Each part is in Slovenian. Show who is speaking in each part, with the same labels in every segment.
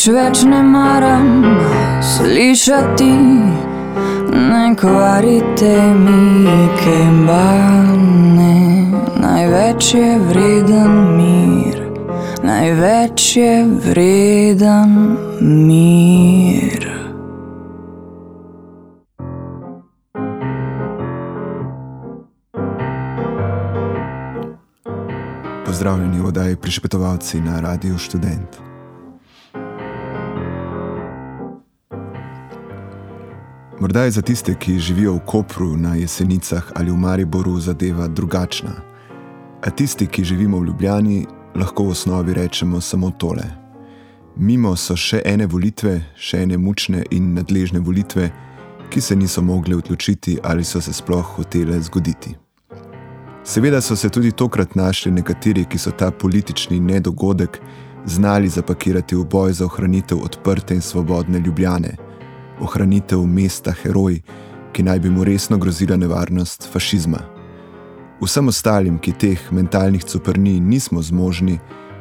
Speaker 1: Nič več ne maram slišati, ne kvarite mi kembane. Največ je vreden mir, največ je vreden mir.
Speaker 2: Pozdravljeni v oddaji Prišpetovalci na Radiu Student. Morda je za tiste, ki živijo v Kopru, na Jesenicah ali v Mariboru, zadeva drugačna. A tisti, ki živimo v Ljubljani, lahko v osnovi rečemo samo tole. Mimo so še ene volitve, še ene mučne in nadležne volitve, ki se niso mogle odločiti ali so se sploh hotele zgoditi. Seveda so se tudi tokrat našli nekateri, ki so ta politični nedogodek znali zapakirati v boj za ohranitev odprte in svobodne Ljubljane, ohranitev mesta heroj, ki naj bi mu resno grozila nevarnost fašizma. Vsem ostalim, ki teh mentalnih coprni nismo zmožni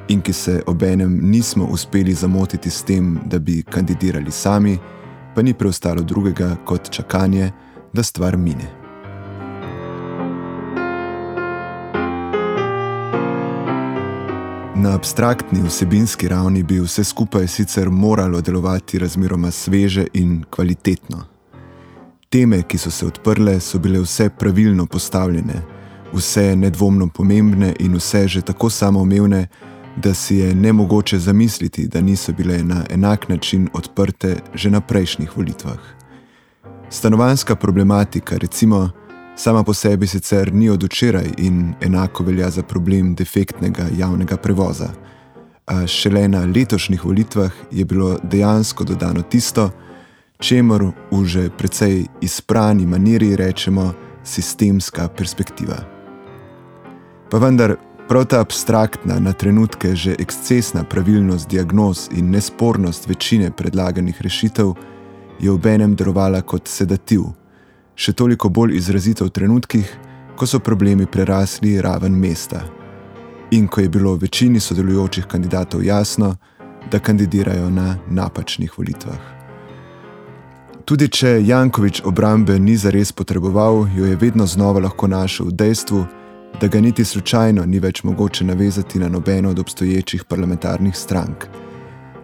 Speaker 2: in ki se obenem nismo uspeli zamotiti s tem, da bi kandidirali sami, pa ni preostalo drugega kot čakanje, da stvar mine. Na abstraktni vsebinski ravni bi vse skupaj sicer moralo delovati razmeroma sveže in kvalitetno. Teme, ki so se odprle, so bile vse pravilno postavljene, vse nedvomno pomembne in vse že tako samoumevne, da si je nemogoče zamisliti, da niso bile na enak način odprte že na prejšnjih volitvah. Stanovanska problematika, recimo, sama po sebi sicer ni od včeraj in enako velja za problem defektnega javnega prevoza. A šele na letošnjih volitvah je bilo dejansko dodano tisto, čemor v že precej izprani maniri rečemo sistemska perspektiva. Pa vendar, prav ta abstraktna, na trenutke že ekscesna pravilnost diagnoz in nespornost večine predlaganih rešitev je v enem delovala kot sedativ, še toliko bolj izrazito v trenutkih, ko so problemi prerasli raven mesta in ko je bilo večini sodelujočih kandidatov jasno, da kandidirajo na napačnih volitvah. Tudi če Jankovič obrambe ni zares potreboval, jo je vedno znova lahko našel v dejstvu, da ga niti slučajno ni več mogoče navezati na nobeno od obstoječih parlamentarnih strank,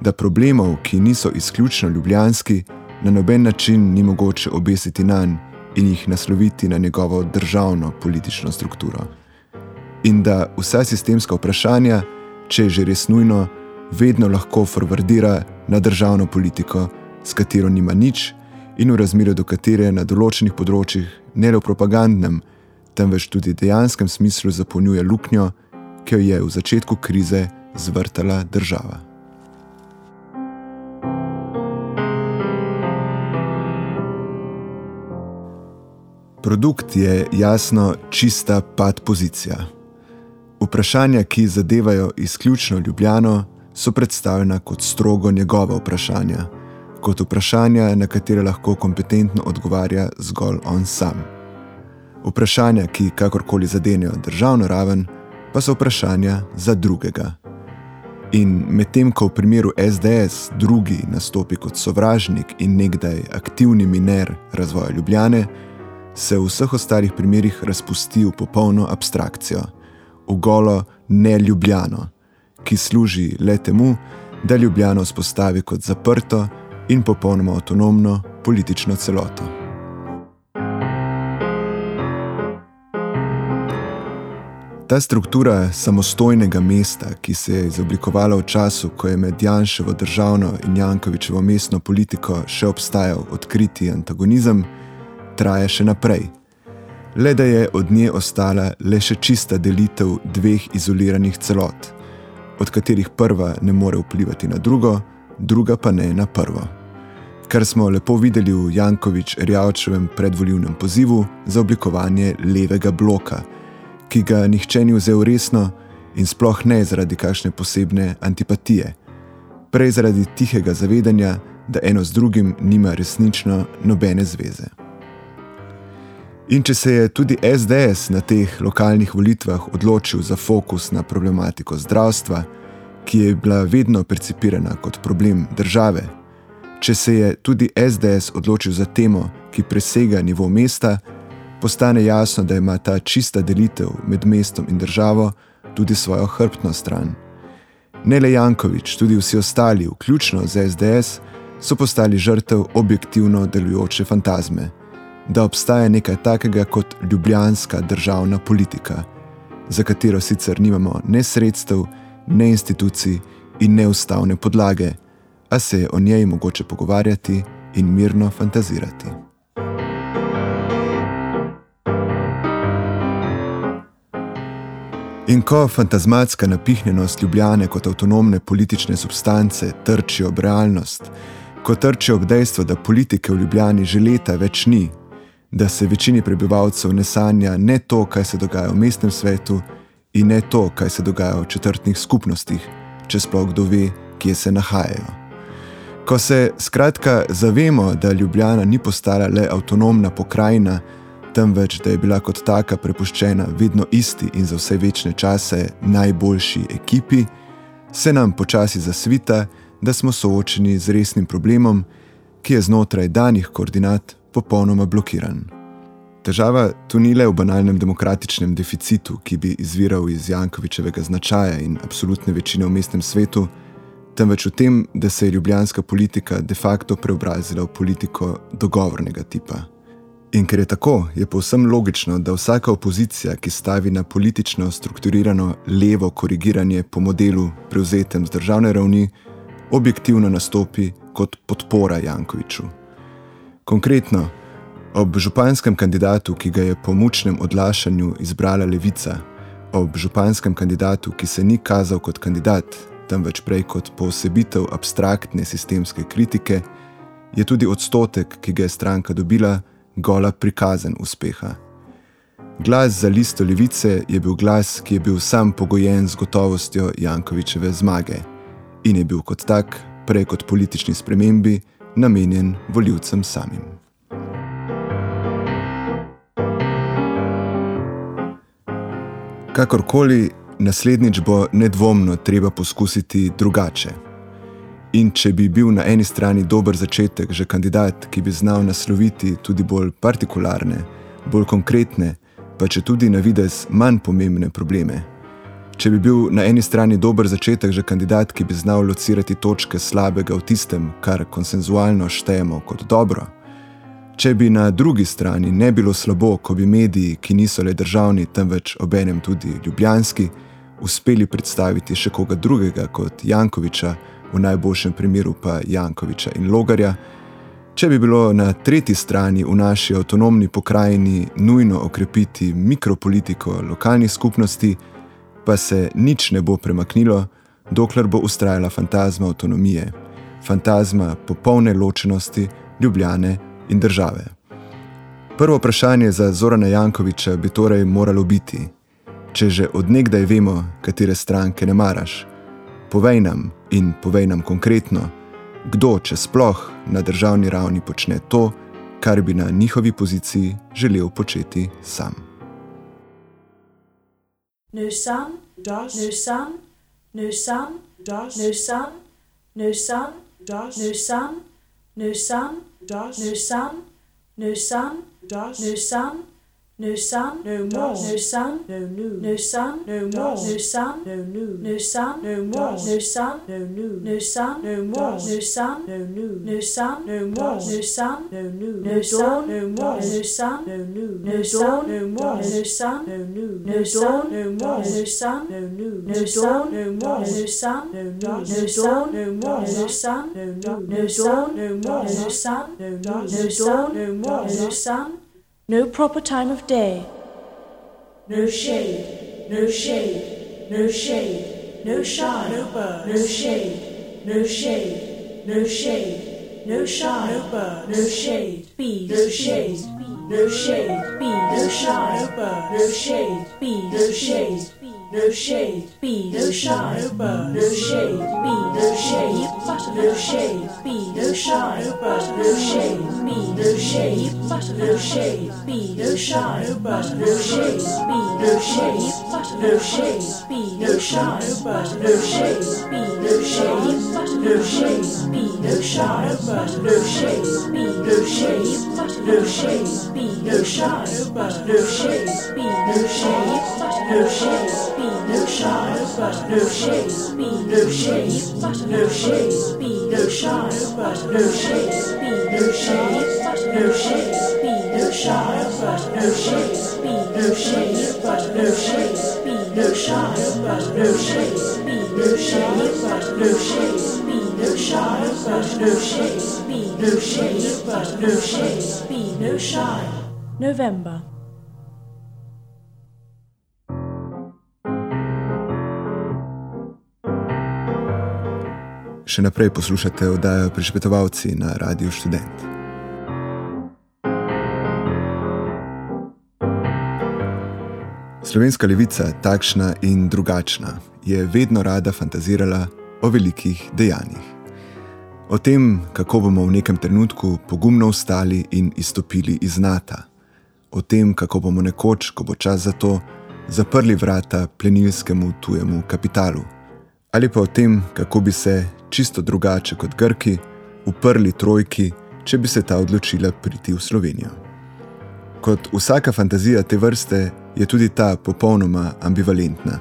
Speaker 2: da problemov, ki niso izključno ljubljanski, na noben način ni mogoče obesiti na njih in jih nasloviti na njegovo državno politično strukturo. In da vsa sistemska vprašanja, če je že res nujno, vedno lahko forwardira na državno politiko, s katero nima nič in v razmerju do katere na določenih področjih, ne le v propagandnem, temveč tudi dejanskem smislu zapolnjuje luknjo, ki jo je v začetku krize zvrtala država. Produkt je jasno čista pad pozicija. Vprašanja, ki zadevajo izključno Ljubljano, so predstavljena kot strogo njegova vprašanja, kot vprašanja, na katere lahko kompetentno odgovarja zgolj on sam. Vprašanja, ki kakorkoli zadenejo državno raven, pa so vprašanja za drugega. In medtem ko v primeru SDS drugi nastopi kot sovražnik in nekdaj aktivni miner razvoja Ljubljane, se v vseh ostalih primerih razpusti v popolno abstrakcijo, v golo neljubljano, ki služi le temu, da Ljubljano spostavi kot zaprto in popolnoma avtonomno politično celoto. Ta struktura samostojnega mesta, ki se je izoblikovala v času, ko je med Janševo državno in Jankovičevo mestno politiko še obstajal odkriti antagonizem, traja še naprej. Le da je od nje ostala le še čista delitev dveh izoliranih celot, od katerih prva ne more vplivati na drugo, druga pa ne na prvo. Kar smo lepo videli v Jankovič-Rjavčevem predvoljivnem pozivu za oblikovanje levega bloka, ki ga nihče ni vzel resno in sploh ne zaradi kakšne posebne antipatije, prej zaradi tihega zavedanja, da eno z drugim nima resnično nobene zveze. In če se je tudi SDS na teh lokalnih volitvah odločil za fokus na problematiko zdravstva, ki je bila vedno percipirana kot problem države, če se je tudi SDS odločil za temo, ki presega nivo mesta, postane jasno, da ima ta čista delitev med mestom in državo tudi svojo hrbtno stran. Ne le Jankovič, tudi vsi ostali, vključno z SDS, so postali žrtev objektivno delujoče fantazme da obstaja nekaj takega kot ljubljanska državna politika, za katero sicer nimamo ne sredstev, ne institucij in ne ustavne podlage, a se je o njej mogoče pogovarjati in mirno fantazirati. In ko fantazmatska napihnjenost Ljubljane kot avtonomne politične substance trči ob realnost, ko trči ob dejstvo, da politike v Ljubljani že leta več ni, da se večini prebivalcev ne sanja ne to, kaj se dogaja v mestnem svetu, in ne to, kaj se dogaja v četrtnih skupnostih, če sploh kdo ve, kje se nahajajo. Ko se skratka zavemo, da Ljubljana ni postala le avtonomna pokrajina, temveč da je bila kot taka prepuščena vedno isti in za vse večne čase najboljši ekipi, se nam počasi zasvita, da smo soočeni z resnim problemom, ki je znotraj danih koordinat popolnoma blokiran. Težava tu ni le v banalnem demokratičnem deficitu, ki bi izviral iz Jankovičevega značaja in absolutne večine v mestnem svetu, temveč v tem, da se je ljubljanska politika de facto preobrazila v politiko dogovornega tipa. In ker je tako, je povsem logično, da vsaka opozicija, ki stavi na politično strukturirano levo korigiranje po modelu prevzetem z državne ravni, objektivno nastopi kot podpora Jankoviču. Konkretno, ob županskem kandidatu, ki ga je po mučnem odlašanju izbrala levica, ob županskem kandidatu, ki se ni kazal kot kandidat, temveč prej kot posebitev abstraktne sistemske kritike, je tudi odstotek, ki ga je stranka dobila, gola prikazen uspeha. Glas za listo levice je bil glas, ki je bil sam pogojen z gotovostjo Jankovičeve zmage in je bil kot tak, prej kot politični spremembi, namenjen voljivcem samim. Kakorkoli, naslednjič bo nedvomno treba poskusiti drugače. In če bi bil na eni strani dober začetek, že kandidat, ki bi znal nasloviti tudi bolj partikularne, bolj konkretne, pa če tudi na vides manj pomembne probleme, Če bi bil na eni strani dober začetek, že kandidat, ki bi znal locirati točke slabega v tistem, kar konsenzualno štejemo kot dobro. Če bi na drugi strani ne bilo slabo, ko bi mediji, ki niso le državni, temveč obenem tudi ljubljanski, uspeli predstaviti še koga drugega kot Jankoviča, v najboljšem primeru pa Jankoviča in Logarja, če bi bilo na tretji strani v naši avtonomni pokrajini nujno okrepiti mikropolitiko lokalnih skupnosti, pa se nič ne bo premaknilo, dokler bo ustrajala fantazma avtonomije, fantazma popolne ločenosti Ljubljane in države. Prvo vprašanje za Zorana Jankoviča bi torej moralo biti: če že odnegdaj vemo, katere stranke ne maraš, povej nam in povej nam konkretno, kdo, če sploh na državni ravni počne to, kar bi na njihovi poziciji želel početi sam.
Speaker 3: No sun, does, no sun, no sun, does, no sun, no sun, does, no sun, no sun, does, no sun, no sun, does, no sun, no sun, no more, no sun, no new, no sun, no more, no sun, no new, no sun, no more, no sun, no new, no sun, no more, no sun, no new, no sun, no more, no sun, no new, no dawn, no more, no sun, no new, no dawn, no more, no sun, no new, no dawn, no more, no sun, no new, no dawn, no more, no sun, no new, no dawn, no more, no sun, no new, no dawn, no more, no sun, no new, no dawn, no more, no sun, no proper time of day, no shade, no shade, no shade, no shine, no bird, no shade, no shade, no shade, no shine, no bird, no shade, bees, no shade, no shade, bees, no shine, no bird, no shade, bees, no shade no shade, be no shine, no bird, no shade, be no shade, no shade, be no shine, no bird, no shade, be no shade, no shade, be no shine, no bird, no shade, be no shade, no shade, be no shine, no bird, no shade, be no shade, no shade, be no shine, no bird, no shade, be no shade, no shade, be no shine, no bird, no shade, be no shade, no shade no shine, no shade, no shade, no shade, no shine, no shade, no shade, no shade, no shine, no shade, no shade, no shade, no shine, no shade, no shade, no shade, no shine, no shade, no shade, no shade, no shine. November.
Speaker 2: Še naprej poslušate oddajo Prišpetovalci na Radiu Student. Slovenska levica, takšna in drugačna, je vedno rada fantazirala o velikih dejanjih. O tem, kako bomo v nekem trenutku pogumno vstali in izstopili iz NATO. O tem, kako bomo nekoč, ko bo čas za to, zaprli vrata plenilskemu tujemu kapitalu. Ali pa o tem, kako bi se čisto drugače kot Grki, uprli trojki, če bi se ta odločila priti v Slovenijo. Kot vsaka fantazija te vrste, je tudi ta popolnoma ambivalentna.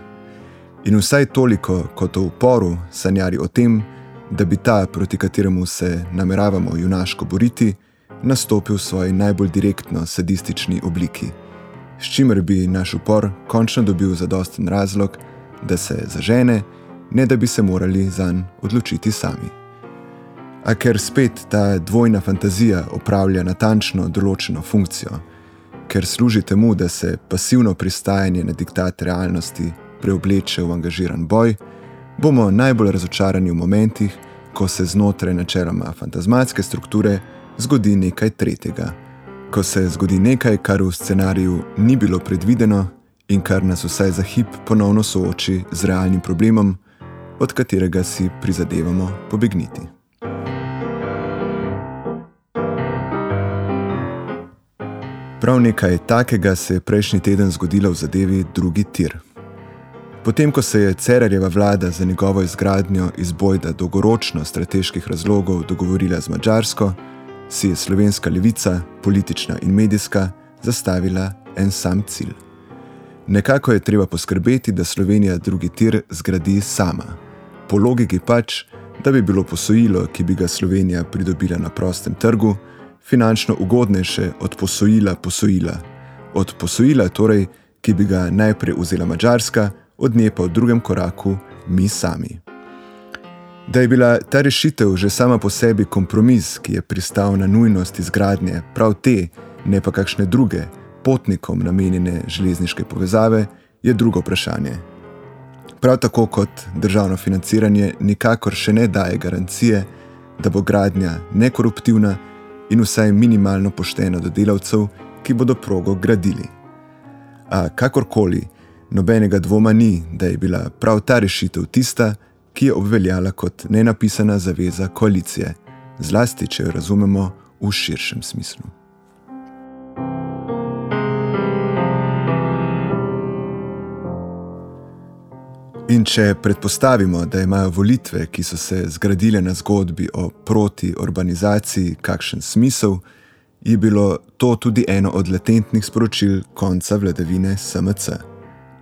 Speaker 2: In vsaj toliko kot v uporu sanjari o tem, da bi ta, proti kateremu se nameravamo junaško boriti, nastopil v svoji najbolj direktno sadistični obliki, s čimer bi naš upor končno dobil zadosten razlog, da se zažene ne da bi se morali za njega odločiti sami. A ker spet ta dvojna fantazija opravlja natančno določeno funkcijo, ker služi temu, da se pasivno pristajanje na diktat realnosti preobleče v angažiran boj, bomo najbolj razočarani v momentih, ko se znotraj načeloma fantasmatske strukture zgodi nekaj tretjega. Ko se zgodi nekaj, kar v scenariju ni bilo predvideno in kar nas vsaj za hip ponovno sooči z realnim problemom, od katerega si prizadevamo pobegniti. Prav nekaj takega se je prejšnji teden zgodilo v zadevi drugi tir. Potem, ko se je Cerarjeva vlada za njegovo izgradnjo iz bojda dolgoročno strateških razlogov dogovorila z Mačarsko, si je slovenska levica, politična in medijska, zastavila en sam cilj. Nekako je treba poskrbeti, da Slovenija drugi tir zgradi sama po logiki pač, da bi bilo posojilo, ki bi ga Slovenija pridobila na prostem trgu, finančno ugodnejše od posojila posojila. Od posojila torej, ki bi ga najprej vzela Mačarska, od nje pa v drugem koraku mi sami. Da je bila ta rešitev že sama po sebi kompromis, ki je pristal na nujnost izgradnje prav te, ne pa kakšne druge, potnikom namenjene železniške povezave, je drugo vprašanje. Prav tako kot državno financiranje nikakor še ne daje garancije, da bo gradnja nekoruptivna in vsaj minimalno poštena do delavcev, ki bodo progo gradili. A kakorkoli, nobenega dvoma ni, da je bila prav ta rešitev tista, ki je obveljala kot nenapisana zaveza koalicije, zlasti če jo razumemo v širšem smislu. In če predpostavimo, da imajo volitve, ki so se zgradile na zgodbi o proti-urbanizaciji, kakšen smisel, je bilo to tudi eno od latentnih sporočil konca vladavine SMC.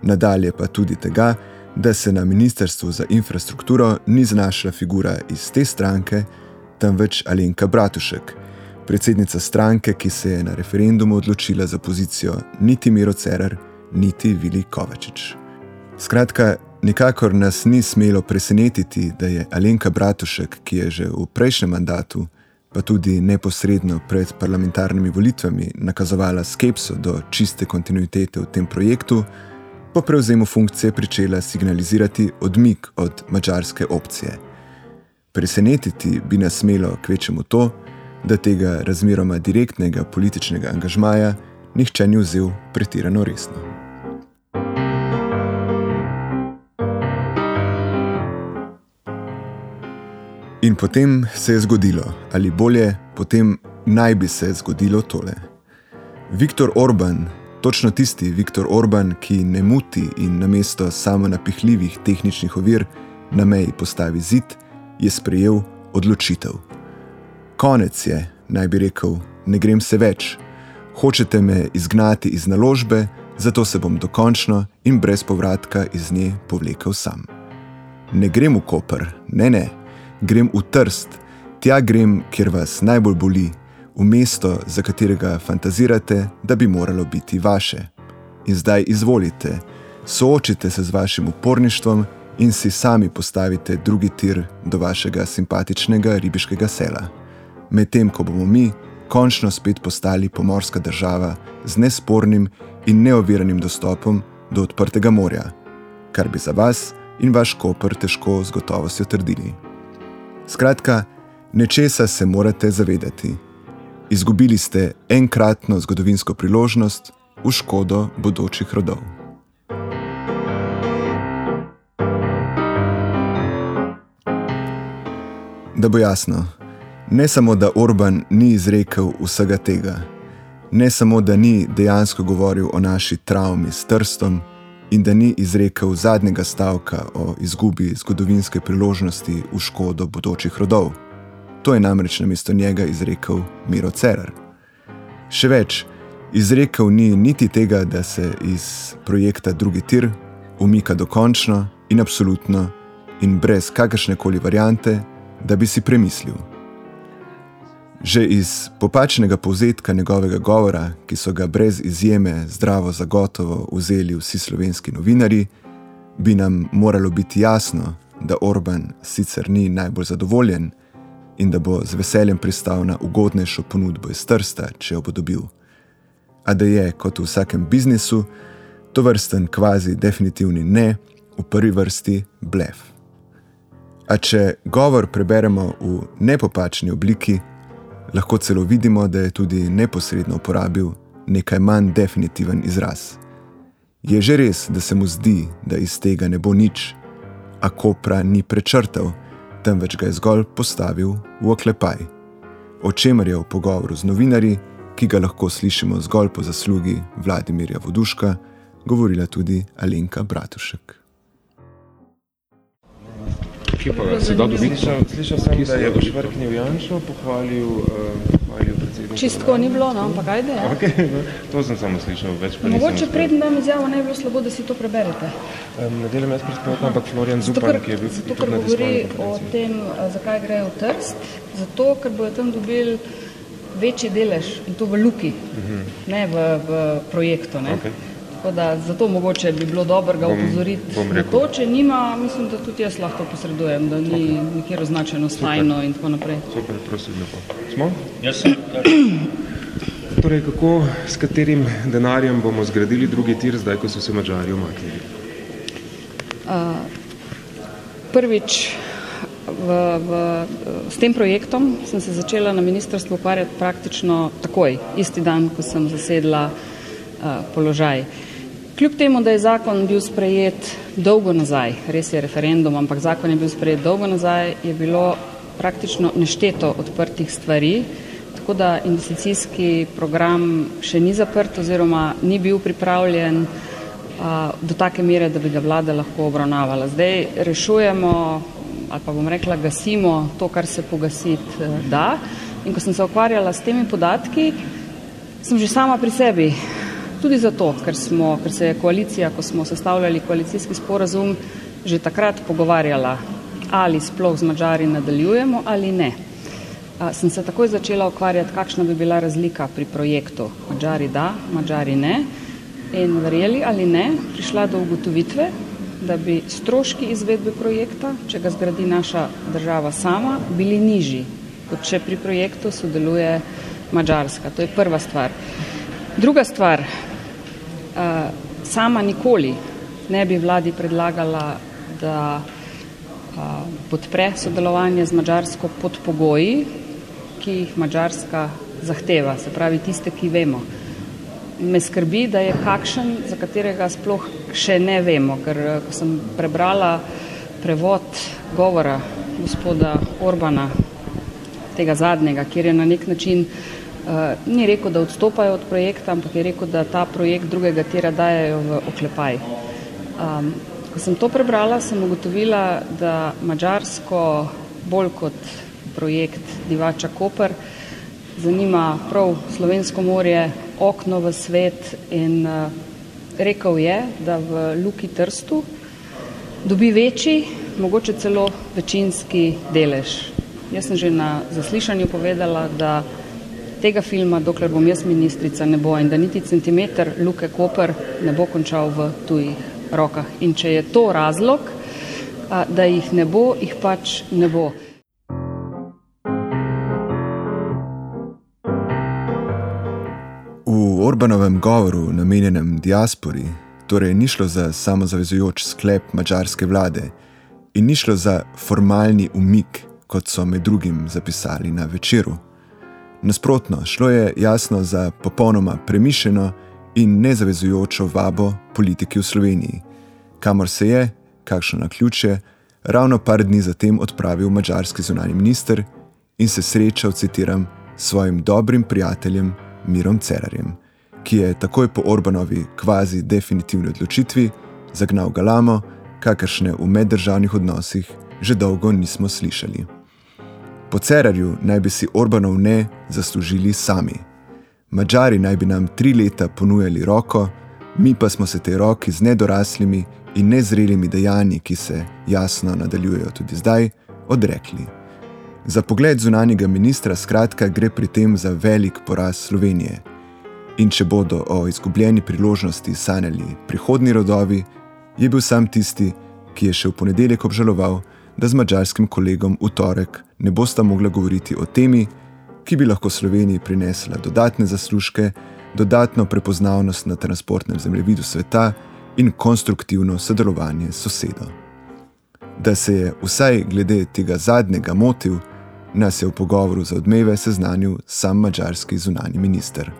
Speaker 2: Nadalje pa tudi tega, da se na Ministrstvu za infrastrukturo ni znašla figura iz te stranke, temveč Alenka Bratušek, predsednica stranke, ki se je na referendumu odločila za pozicijo niti Miro Cerar, niti Vili Kovačič. Skratka, Nikakor nas ni smelo presenetiti, da je Alenka Bratušek, ki je že v prejšnjem mandatu pa tudi neposredno pred parlamentarnimi volitvami nakazovala skepso do čiste kontinuitete v tem projektu, po prevzemu funkcije pričela signalizirati odmik od mačarske opcije. Presenetiti bi nas smelo kvečemu to, da tega razmeroma direktnega političnega angažmaja nihče ni vzel pretirano resno. In potem se je zgodilo, ali bolje, potem naj bi se zgodilo tole. Viktor Orban, točno tisti Viktor Orban, ki ne muti in namesto samo napihljivih tehničnih ovir na meji postavi zid, je sprejel odločitev. Konec je, naj bi rekel, ne grem se več. Hočete me izgnati iz naložbe, zato se bom dokončno in brez povratka iz nje povlekel sam. Ne grem v Koper, ne ne grem v Trst, tja grem, kjer vas najbolj boli, v mesto, za katerega fantazirate, da bi moralo biti vaše. In zdaj izvolite, soočite se z vašim uporništvom in si sami postavite drugi tir do vašega simpatičnega ribiškega sela. Medtem ko bomo mi končno spet postali pomorska država z nespornim in neoviranim dostopom do odprtega morja, kar bi za vas in vaš koper težko z gotovostjo trdili. Skratka, nečesa se morate zavedati. Izgubili ste enkratno zgodovinsko priložnost v škodo bodočih rodov. Da bo jasno, ne samo da Orban ni izrekel vsega tega, ne samo da ni dejansko govoril o naši travmi s trstom in da ni izrekel zadnjega stavka o izgubi zgodovinske priložnosti v škodo bodočih rodov. To je namreč na mesto njega izrekel Miro Cerar. Še več, izrekel ni niti tega, da se iz projekta Drugi tir umika dokončno in absolutno in brez kakršne koli variante, da bi si premislil. Že iz popačnega povzetka njegovega govora, ki so ga brez izjeme zdravo zagotovo vzeli vsi slovenski novinari, bi nam moralo biti jasno, da Orban sicer ni najbolj zadovoljen in da bo z veseljem pristal na ugodnejšo ponudbo iz Trsta, če jo bo dobil. A da je, kot v vsakem biznisu, to vrsten kvazi definitivni ne, v prvi vrsti blef. A če govor preberemo v nepopačni obliki, lahko celo vidimo, da je tudi neposredno uporabil nekaj manj definitiven izraz. Je že res, da se mu zdi, da iz tega ne bo nič, a Kopra ni prečrtal, temveč ga je zgolj postavil v oklepaj. O čemer je v pogovoru z novinarji, ki ga lahko slišimo zgolj po zaslugi Vladimirja Voduška, govorila tudi Alenka Bratušek.
Speaker 4: Kje pa se da dobiti? Slišal sem, da je Bošvrknil Janšo pohvalil, uh, pohvalil predsednika.
Speaker 5: Čistko ni bilo, no, ampak ajde. Ja.
Speaker 4: Okay, no, to sem samo slišal, več pa
Speaker 5: Mogoče predn dam izjavo, ne bi bilo slabo, da si to preberete.
Speaker 4: Um, ne delam jaz prispevka, ampak Florian Zupan, ki je bil
Speaker 5: zato, ker govori o tem, zakaj grejo v Trst, zato, ker bojo tam dobili večji delež in to v luki, uh mhm. -huh. ne v, v projektu. Ne. Okay. Tako da zato mogoče bi bilo dobro ga upozoriti na to, če nima, mislim, da tudi jaz lahko posredujem, da ni okay. nikjer označeno stajno in tako naprej.
Speaker 4: Super, prosim, lepo. Smo? Jaz sem. Torej, kako, s katerim denarjem bomo zgradili drugi tir, zdaj, ko so se Mačari omaknili? Uh,
Speaker 5: prvič, v, v, s tem projektom sem se začela na ministrstvu ukvarjati praktično takoj, isti dan, ko sem zasedla uh, položaj. Uh, Kljub temu, da je zakon bil sprejet dolgo nazaj, res je referendum, ampak zakon je bil sprejet dolgo nazaj, je bilo praktično nešteto odprtih stvari, tako da investicijski program še ni zaprt oziroma ni bil pripravljen a, do take mere, da bi ga vlada lahko obravnavala. Zdaj rešujemo ali pa bom rekla, gasimo to, kar se pogasiti e, da. In ko sem se ukvarjala s temi podatki, sem že sama pri sebi Tudi zato, ker, smo, ker se je koalicija, ko smo sestavljali koalicijski sporazum, že takrat pogovarjala, ali sploh z Mačari nadaljujemo ali ne. A, sem se takoj začela ukvarjati, kakšna bi bila razlika pri projektu. Mačari da, Mačari ne. In verjeli ali ne, prišla do ugotovitve, da bi stroški izvedbe projekta, če ga zgradi naša država sama, bili nižji kot če pri projektu sodeluje Mačarska. To je prva stvar. Druga stvar, sama nikoli ne bi vladi predlagala, da uh, podpre sodelovanje z Mačarsko pod pogoji, ki jih Mačarska zahteva, se pravi tiste, ki vemo. Me skrbi, da je kakšen, za katerega sploh še ne vemo, ker ko sem prebrala prevod govora gospoda Orbana, tega zadnjega, kjer je na nek način ni rekel, da odstopajo od projekta, ampak je rekel, da ta projekt drugega tira dajajo v oklepaj. Um, ko sem to prebrala, sem ugotovila, da Mačarsko bolj kot projekt Divača Koper zanima prav slovensko morje, okno v svet in uh, rekel je, da v Luki Trstu dobi večji, mogoče celo večinski delež. Jaz sem že na zaslišanju povedala, da tega filma, dokler bom jaz ministrica, ne bo in da niti centimeter Luke Koper ne bo končal v tujih rokah. In če je to razlog, da jih ne bo, jih pač ne bo.
Speaker 2: V Orbanovem govoru, namenjenem diaspori, torej ni šlo za samozavezujoč sklep mačarske vlade in ni šlo za formalni umik, kot so med drugim zapisali na večeru. Nasprotno, šlo je jasno za popolnoma premišljeno in nezavezujočo vabo politiki v Sloveniji, kamor se je, kakšno na ključe, ravno par dni zatem odpravil mačarski zunani minister in se srečal, citiram, s svojim dobrim prijateljem Mirom Cerarjem ki je takoj po Orbanovi kvazi definitivni odločitvi zagnal galamo, kakršne v meddržavnih odnosih že dolgo nismo slišali. Po Cerarju naj bi si Orbanov ne zaslužili sami. Mačari naj bi nam tri leta ponujali roko, mi pa smo se tej roki z nedoraslimi in nezrelimi dejanji, ki se jasno nadaljujejo tudi zdaj, odrekli. Za pogled zunanjega ministra skratka gre pri tem za velik poraz Slovenije. In če bodo o izgubljeni priložnosti sanjali prihodni rodovi, je bil sam tisti, ki je še v ponedeljek obžaloval, da z mačarskim kolegom v torek ne bosta mogla govoriti o temi, ki bi lahko Sloveniji prinesla dodatne zaslužke, dodatno prepoznavnost na transportnem zemljevidu sveta in konstruktivno sodelovanje s sosedo. Da se je vsaj glede tega zadnjega motiv, nas je v pogovoru za odmeve seznanil sam mačarski zunani minister.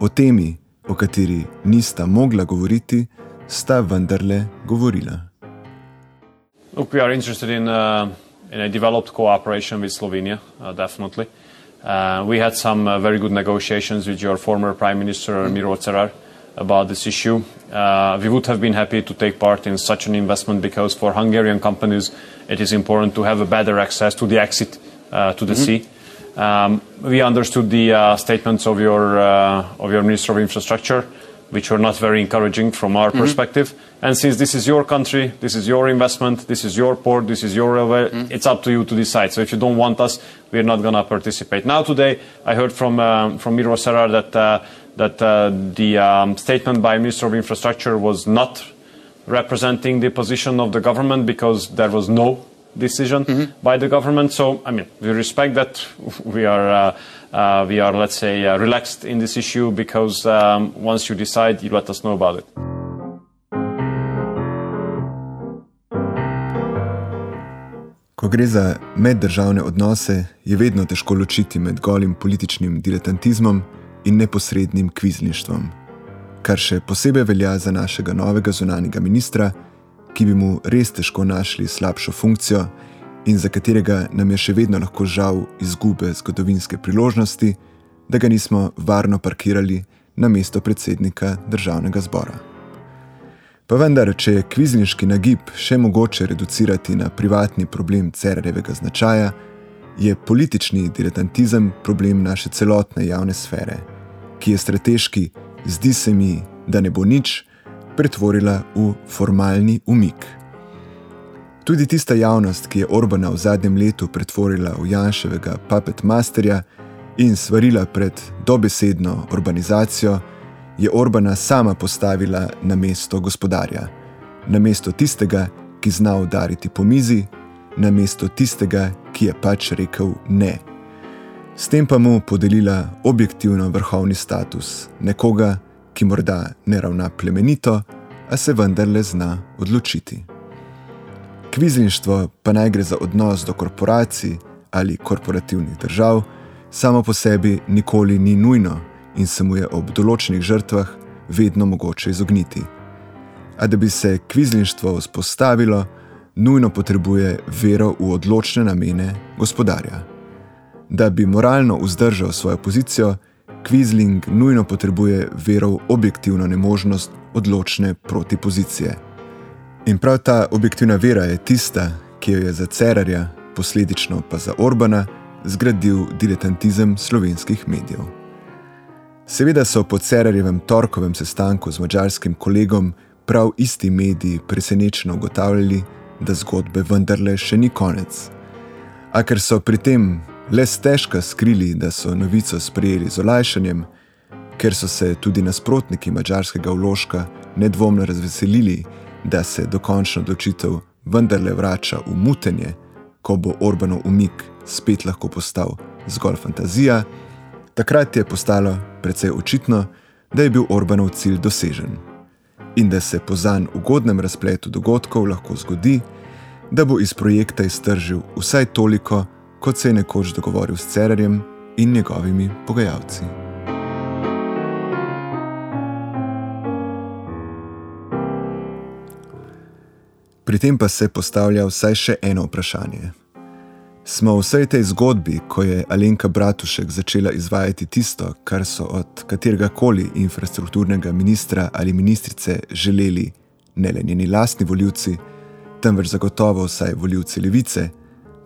Speaker 2: O temi, o kateri nista mogla govoriti, sta vendarle govorila.
Speaker 6: Look, we are interested in, uh, in a developed cooperation with Slovenia, uh, definitely. Uh, we had some uh, very good negotiations with your former Prime Minister, Miro Cerar, about this issue. Uh, we would have been happy to take part in such an investment because for Hungarian companies, it is important to have a better access to the exit uh, to the mm -hmm. sea. Um, we understood the uh, statements of your uh, of your Minister of Infrastructure, which were not very encouraging from our mm-hmm. perspective. And since this is your country, this is your investment, this is your port, this is your railway, mm-hmm. it's up to you to decide. So if you don't want us, we're not going to participate. Now today, I heard from um, from Miro Serrar that uh, that uh, the um, statement by Minister of Infrastructure was not representing the position of the government because there was no decision mm-hmm. by the government. So, I mean, we respect that. We are, uh, uh, we are, let's say, uh, relaxed in this issue because um, once you decide, you let us know about it.
Speaker 2: Ko gre za meddržavne odnose, je vedno težko ločiti med golim političnim diletantizmom in neposrednim kvizništvom, kar še posebej velja za našega novega zunanjega ministra, ki bi mu res težko našli slabšo funkcijo in za katerega nam je še vedno lahko žal izgube zgodovinske priložnosti, da ga nismo varno parkirali na mesto predsednika državnega zbora. Pa vendar, če je kvizniški nagib še mogoče reducirati na privatni problem cerarevega značaja, je politični diletantizem problem naše celotne javne sfere, ki je strateški, zdi se mi, da ne bo nič, pretvorila v formalni umik. Tudi tista javnost, ki je Orbana v zadnjem letu pretvorila v Janševega puppet masterja in svarila pred dobesedno urbanizacijo, je Orbana sama postavila na mesto gospodarja, na mesto tistega, ki zna udariti po mizi, na mesto tistega, ki je pač rekel ne, S tem pa mu podelila objektivno vrhovni status nekoga, ki morda ne ravna plemenito, a se vendarle zna odločiti. Kvizlinštvo pa naj gre za odnos do korporacij ali korporativnih držav, samo po sebi nikoli ni nujno in se mu je ob določenih žrtvah vedno mogoče izogniti. A da bi se kvizlinštvo vzpostavilo, nujno potrebuje vero v odločne namene gospodarja. Da bi moralno vzdržal svojo pozicijo, kvizling nujno potrebuje vero v objektivno nemožnost odločne protipozicije. In prav ta objektivna vera je tista, ki jo je za Cerarja, posledično pa za Orbana, zgradil diletantizem slovenskih medijev. Seveda so po Cerarjevem torkovem sestanku z mačarskim kolegom prav isti mediji presenečeno ugotavljali, da zgodbe vendarle še ni konec. A ker so pri tem le stežka skrili, da so novico sprejeli z olajšanjem, ker so se tudi nasprotniki mačarskega vložka nedvomno razveselili, da se dokončno odločitev vendarle vrača v mutenje, ko bo Orbanov umik spet lahko postal zgolj fantazija, takrat je postalo precej očitno, da je bil Orbanov cilj dosežen in da se po zanj ugodnem razpletu dogodkov lahko zgodi, da bo iz projekta iztržil vsaj toliko, kot se je nekoč dogovoril s Cererjem in njegovimi pogajalci. Pri tem pa se postavlja vsaj še eno vprašanje. Smo v vsej tej zgodbi, ko je Alenka Bratušek začela izvajati tisto, kar so od katerega koli infrastrukturnega ministra ali ministrice želeli ne le njeni lastni voljivci, temveč zagotovo vsaj voljivci levice,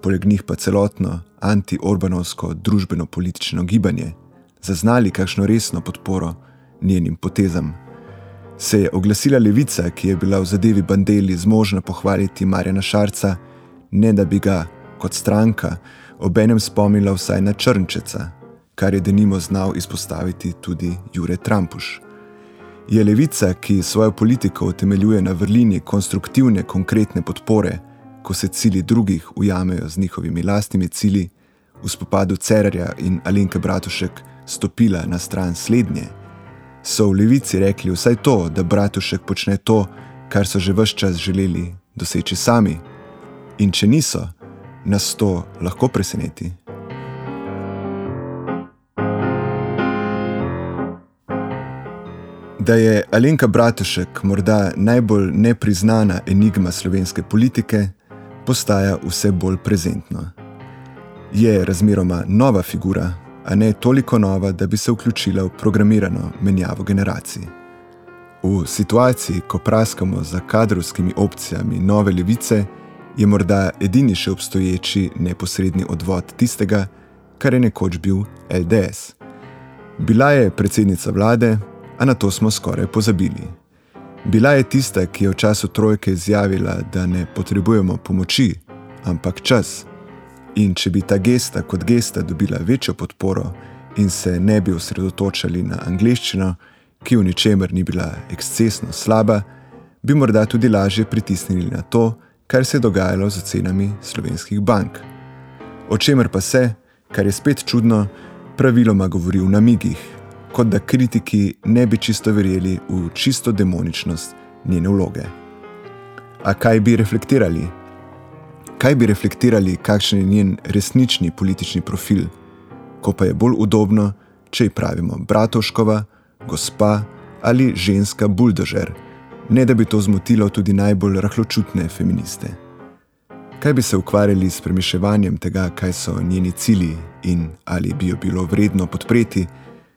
Speaker 2: poleg njih pa celotno anti-orbanovsko družbeno-politično gibanje, zaznali kakšno resno podporo njenim potezam. Se je oglasila levica, ki je bila v zadevi Bandeli zmožna pohvaliti Marjana Šarca, ne da bi ga, kot stranka, obenem spomnila vsaj na Črnčeca, kar je denimo znal izpostaviti tudi Jure Trampuš. Je levica, ki svojo politiko utemeljuje na vrlini konstruktivne, konkretne podpore, ko se cili drugih ujamejo z njihovimi lastnimi cili, v spopadu Cererja in Alenke Bratušek stopila na stran slednje, so v levici rekli vsaj to, da Bratušek počne to, kar so že vse čas želeli doseči sami. In če niso, nas to lahko preseneti. Da je Alenka Bratušek morda najbolj nepriznana enigma slovenske politike, postaja vse bolj prezentno. Je razmeroma nova figura, a ne toliko nova, da bi se vključila v programirano menjavo generacij. V situaciji, ko praskamo za kadrovskimi opcijami nove levice, je morda edini še obstoječi neposredni odvod tistega, kar je nekoč bil LDS. Bila je predsednica vlade, a na to smo skoraj pozabili. Bila je tista, ki je v času trojke izjavila, da ne potrebujemo pomoči, ampak čas. In če bi ta gesta kot gesta dobila večjo podporo in se ne bi osredotočali na angliščino, ki v ničemer ni bila ekscesno slaba, bi morda tudi lažje pritisnili na to, kar se je dogajalo z cenami slovenskih bank. O čemer pa se, kar je spet čudno, praviloma govori v namigih, kot da kritiki ne bi čisto verjeli v čisto demoničnost njene vloge. A kaj bi reflektirali? Kaj bi reflektirali, kakšen je njen resnični politični profil, ko pa je bolj udobno, če ji pravimo Bratovškova, gospa ali ženska buldožer? ne da bi to zmotilo tudi najbolj rahločutne feministe. Kaj bi se ukvarjali s premiševanjem tega, kaj so njeni cilji in ali bi jo bilo vredno podpreti,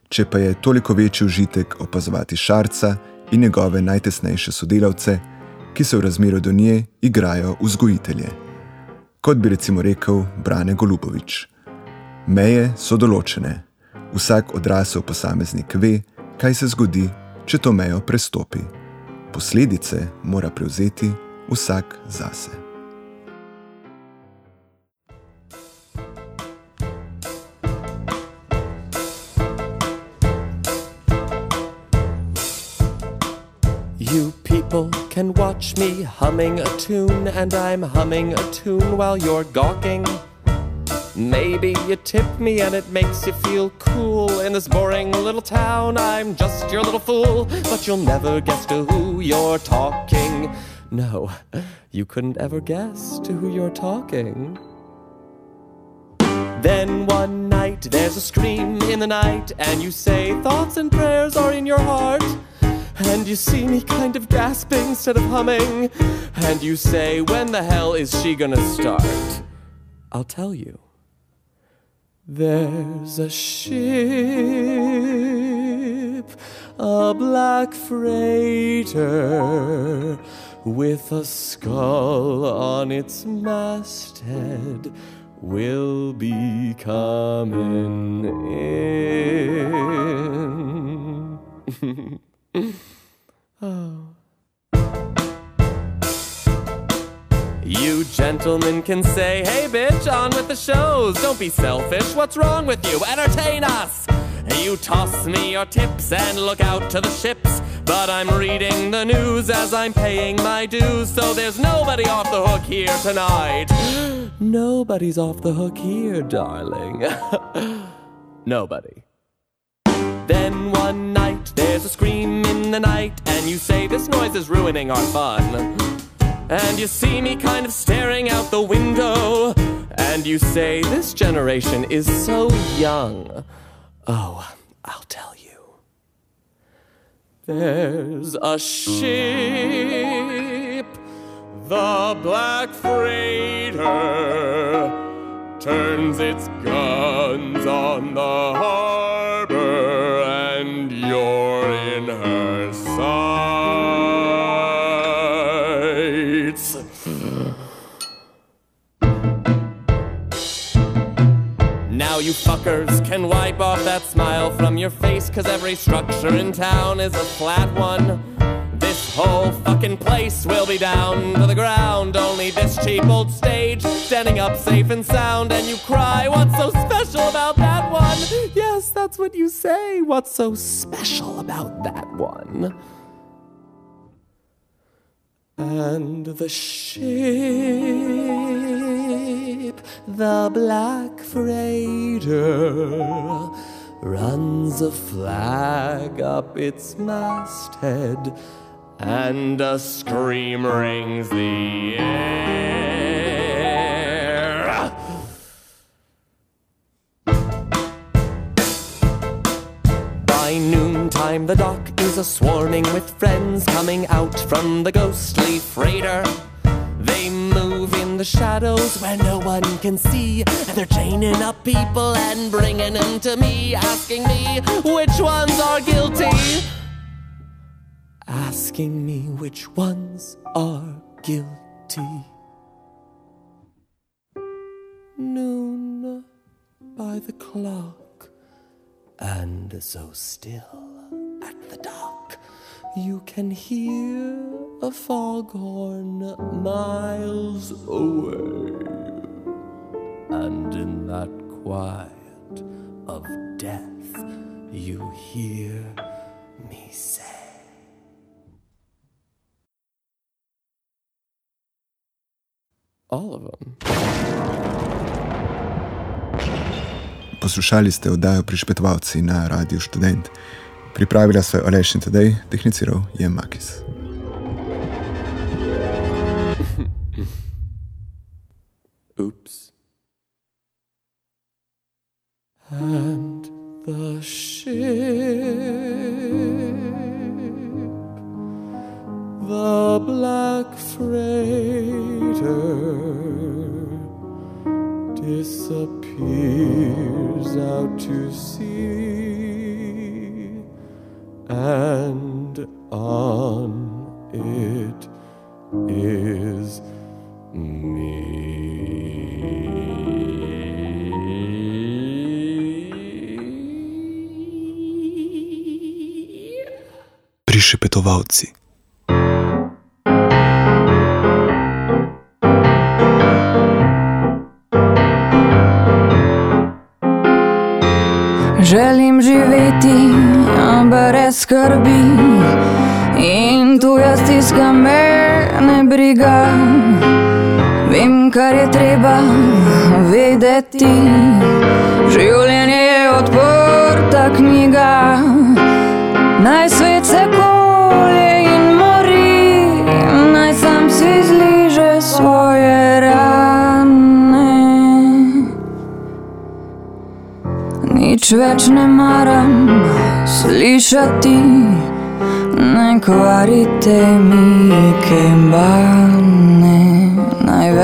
Speaker 2: če pa je toliko večji užitek opazovati šarca in njegove najtesnejše sodelavce, ki se v razmeru do nje igrajo vzgojitelje. Kot bi recimo rekel Brane Golubovič. Meje so določene. Vsak odrasel posameznik ve, kaj se zgodi, če to mejo prestopi posledice mora prevzeti vsak zase.
Speaker 7: You people can watch me humming a tune, and I'm humming a tune while you're gawking. Maybe you tip me and it makes you feel cool. In this boring little town, I'm just your little fool. But you'll never guess to who you're talking. No, you couldn't ever guess to who you're talking. Then one night there's a scream in the night, and you say thoughts and prayers are in your heart. And you see me kind of gasping instead of humming. And you say, When the hell is she gonna start? I'll tell you. There's a ship, a black freighter, with a skull on its masthead, will be coming in. oh. You gentlemen can say, hey bitch, on with the shows. Don't be selfish, what's wrong with you? Entertain us! You toss me your tips and look out to the ships. But I'm reading the news as I'm paying my dues, so there's nobody off the hook here tonight. Nobody's off the hook here, darling. Nobody. Then one night there's a scream in the night, and you say this noise is ruining our fun. And you see me kind of staring out the window, and you say this generation is so young. Oh, I'll tell you. There's a ship, the Black Freighter, turns its guns on the harbor, you fuckers can wipe off that smile from your face, cause every structure in town is a flat one. This whole fucking place will be down to the ground. Only this cheap old stage standing up safe and sound. And you cry, What's so special about that one? Yes, that's what you say. What's so special about that one? And the ship, the black freighter, runs a flag up its masthead, and a scream rings the air. By noontime, the dock is a swarming with friends coming out from the ghostly freighter. They move the shadows where no one can see, and they're chaining up people and bringing them to me, asking me which ones are guilty. Asking me which ones are guilty. Noon by the clock and so still at the dock. You can hear a foghorn miles away. And in that quiet of death, you hear me say. All of them.
Speaker 2: Poslušali ste oddajo Prišpetovalci na Radiu Študent. Pripravila se je Oleš in tedaj, tehniciral je Makis.
Speaker 7: Oops. And the ship, the black freighter, disappears out to sea, and on it is me.
Speaker 2: Prišepetovalci.
Speaker 1: Kar je treba vedeti. Življenje je odprta knjiga, naj svet se kolje in mori, naj sam si zliže svoje rane. Nič več ne maram slišati, ne kvarite mi kembane.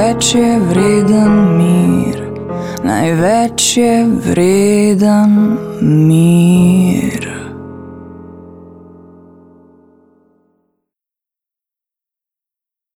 Speaker 1: Največ je vreden mir, največ je vreden mir.